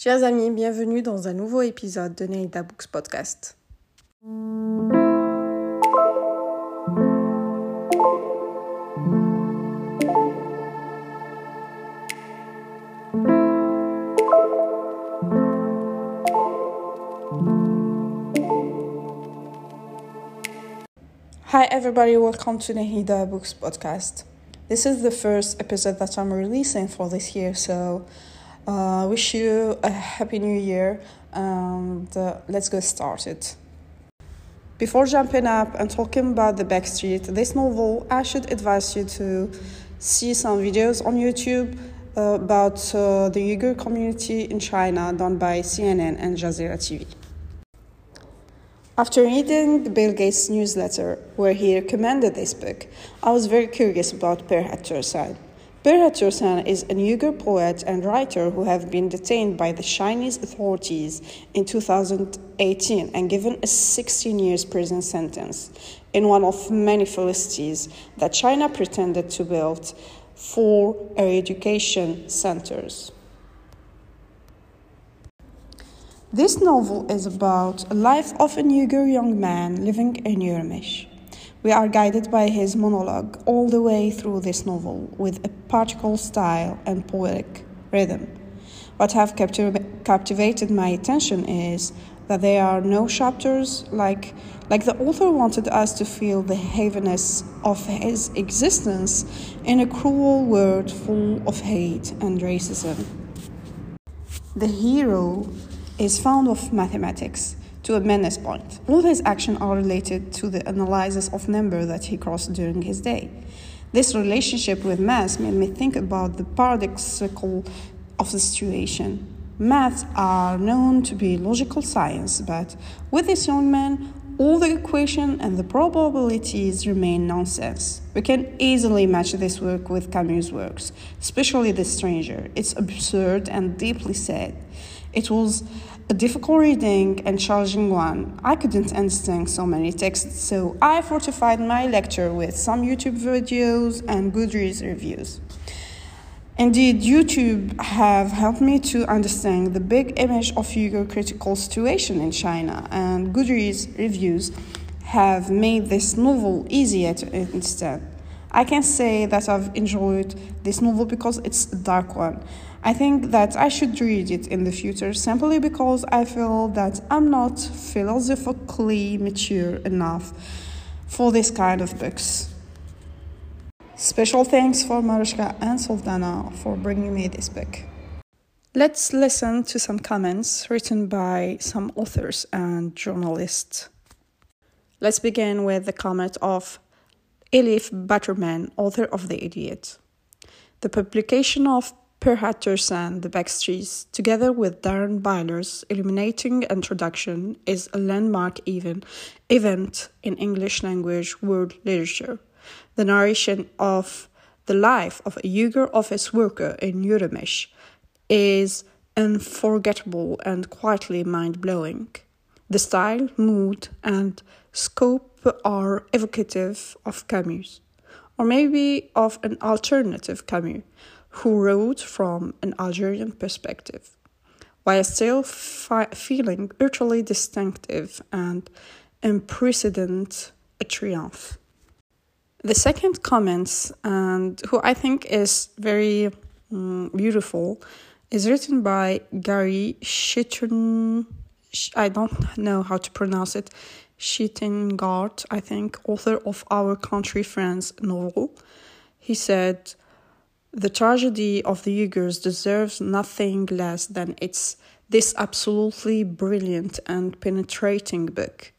Chers amis, bienvenue dans un nouveau épisode de Neida Books Podcast. Hi, everybody, welcome to Nehida Books Podcast. This is the first episode that I'm releasing for this year, so uh, wish you a happy new year and uh, let's get started. Before jumping up and talking about the backstreet, this novel, I should advise you to see some videos on YouTube uh, about uh, the Uyghur community in China done by CNN and Jazeera TV. After reading the Bill Gates' newsletter, where he recommended this book, I was very curious about Perhat Tursun. Perhat Tursun is a Uyghur poet and writer who have been detained by the Chinese authorities in 2018 and given a 16 years prison sentence in one of many felicities that China pretended to build for education centers. This novel is about a life of a Uyghur young man living in Urumchi. We are guided by his monologue all the way through this novel with a particular style and poetic rhythm. What have captiv- captivated my attention is that there are no chapters like like the author wanted us to feel the heaviness of his existence in a cruel world full of hate and racism. The hero is fond of mathematics to a menace point. All his actions are related to the analysis of number that he crossed during his day. This relationship with math made me think about the paradoxical of the situation. Maths are known to be logical science, but with this young man, all the equation and the probabilities remain nonsense. We can easily match this work with Camus' works, especially The Stranger. It's absurd and deeply sad. It was a difficult reading and challenging one. I couldn't understand so many texts, so I fortified my lecture with some YouTube videos and Goodreads reviews. Indeed, YouTube have helped me to understand the big image of Uyghur critical situation in China, and Goodreads reviews have made this novel easier to understand. I can say that I've enjoyed this novel because it's a dark one I think that I should read it in the future simply because I feel that I'm not philosophically mature enough for this kind of books. Special thanks for Mariska and Sultana for bringing me this book. Let's listen to some comments written by some authors and journalists. Let's begin with the comment of Elif Batuman, author of The Idiot. The publication of Perhat Tursun, The Backstreets, together with Darren Byler's illuminating introduction, is a landmark even, event in English language world literature. The narration of the life of a Uyghur office worker in Urumchi is unforgettable and quietly mind blowing. The style, mood, and scope are evocative of Camus, or maybe of an alternative Camus who wrote from an Algerian perspective, while still fi- feeling utterly distinctive and unprecedented a triumph. The second comment, and who I think is very um, beautiful, is written by Gary Shitton. I don't know how to pronounce it. Shittengard, I think, author of Our Country Friends novel. He said, the tragedy of the Uyghurs deserves nothing less than its this absolutely brilliant and penetrating book.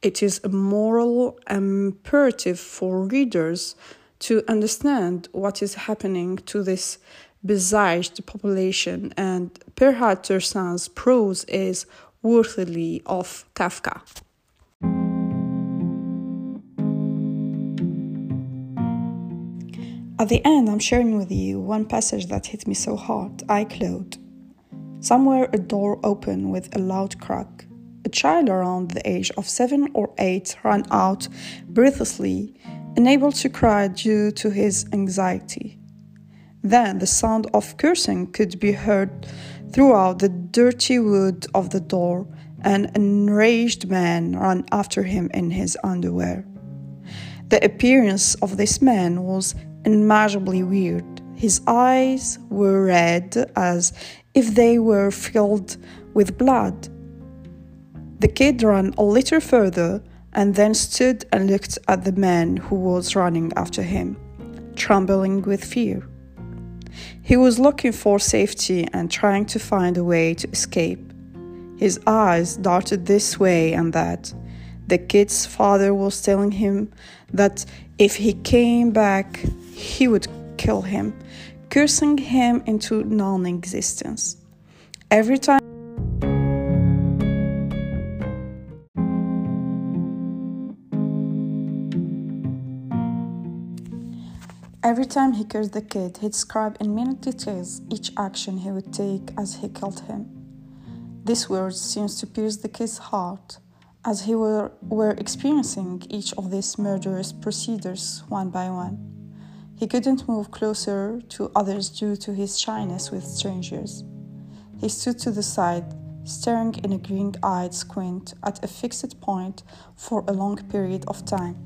It is a moral imperative for readers to understand what is happening to this besieged population, and Perhat Tursun's prose is worthily of Kafka. At the end, I'm sharing with you one passage that hit me so hard. I closed. Somewhere a door opened with a loud crack. A child around the age of seven or eight ran out breathlessly, unable to cry due to his anxiety. Then the sound of cursing could be heard throughout the dirty wood of the door. An enraged man ran after him in his underwear. The appearance of this man was unmeasurably weird. His eyes were red as if they were filled with blood. The kid ran a little further and then stood and looked at the man who was running after him, trembling with fear. He was looking for safety and trying to find a way to escape. His eyes darted this way and that. The kid's father was telling him that if he came back, he would kill him, cursing him into non existence. Every time Every time he cursed the kid, he described in minute details each action he would take as he killed him. These words seemed to pierce the kid's heart as he were, were experiencing each of these murderous procedures one by one. He couldn't move closer to others due to his shyness with strangers. He stood to the side, staring in a green eyed squint at a fixed point for a long period of time.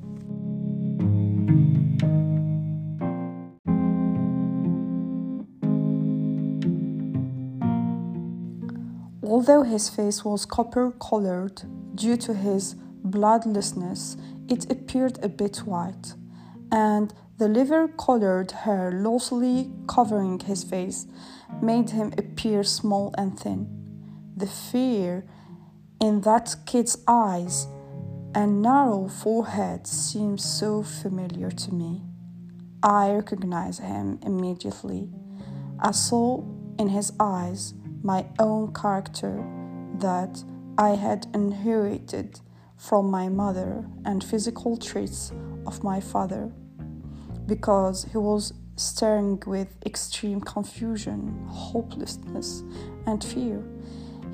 Although his face was copper colored due to his bloodlessness, it appeared a bit white, and the liver colored hair loosely covering his face made him appear small and thin. The fear in that kid's eyes and narrow forehead seemed so familiar to me. I recognized him immediately. I saw in his eyes my own character that I had inherited from my mother and physical traits of my father because he was staring with extreme confusion, hopelessness, and fear.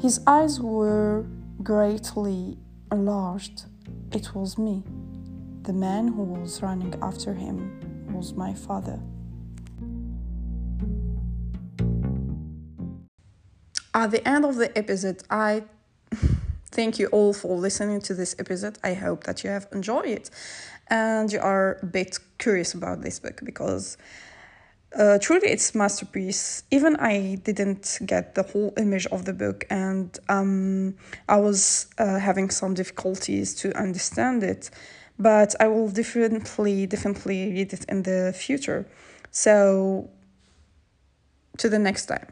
His eyes were greatly enlarged. It was me. The man who was running after him was my father. at the end of the episode, I thank you all for listening to this episode. I hope that you have enjoyed it and you are a bit curious about this book because uh, truly it's masterpiece. Even I didn't get the whole image of the book and um, I was uh, having some difficulties to understand it, but I will definitely, definitely read it in the future. So, to the next time.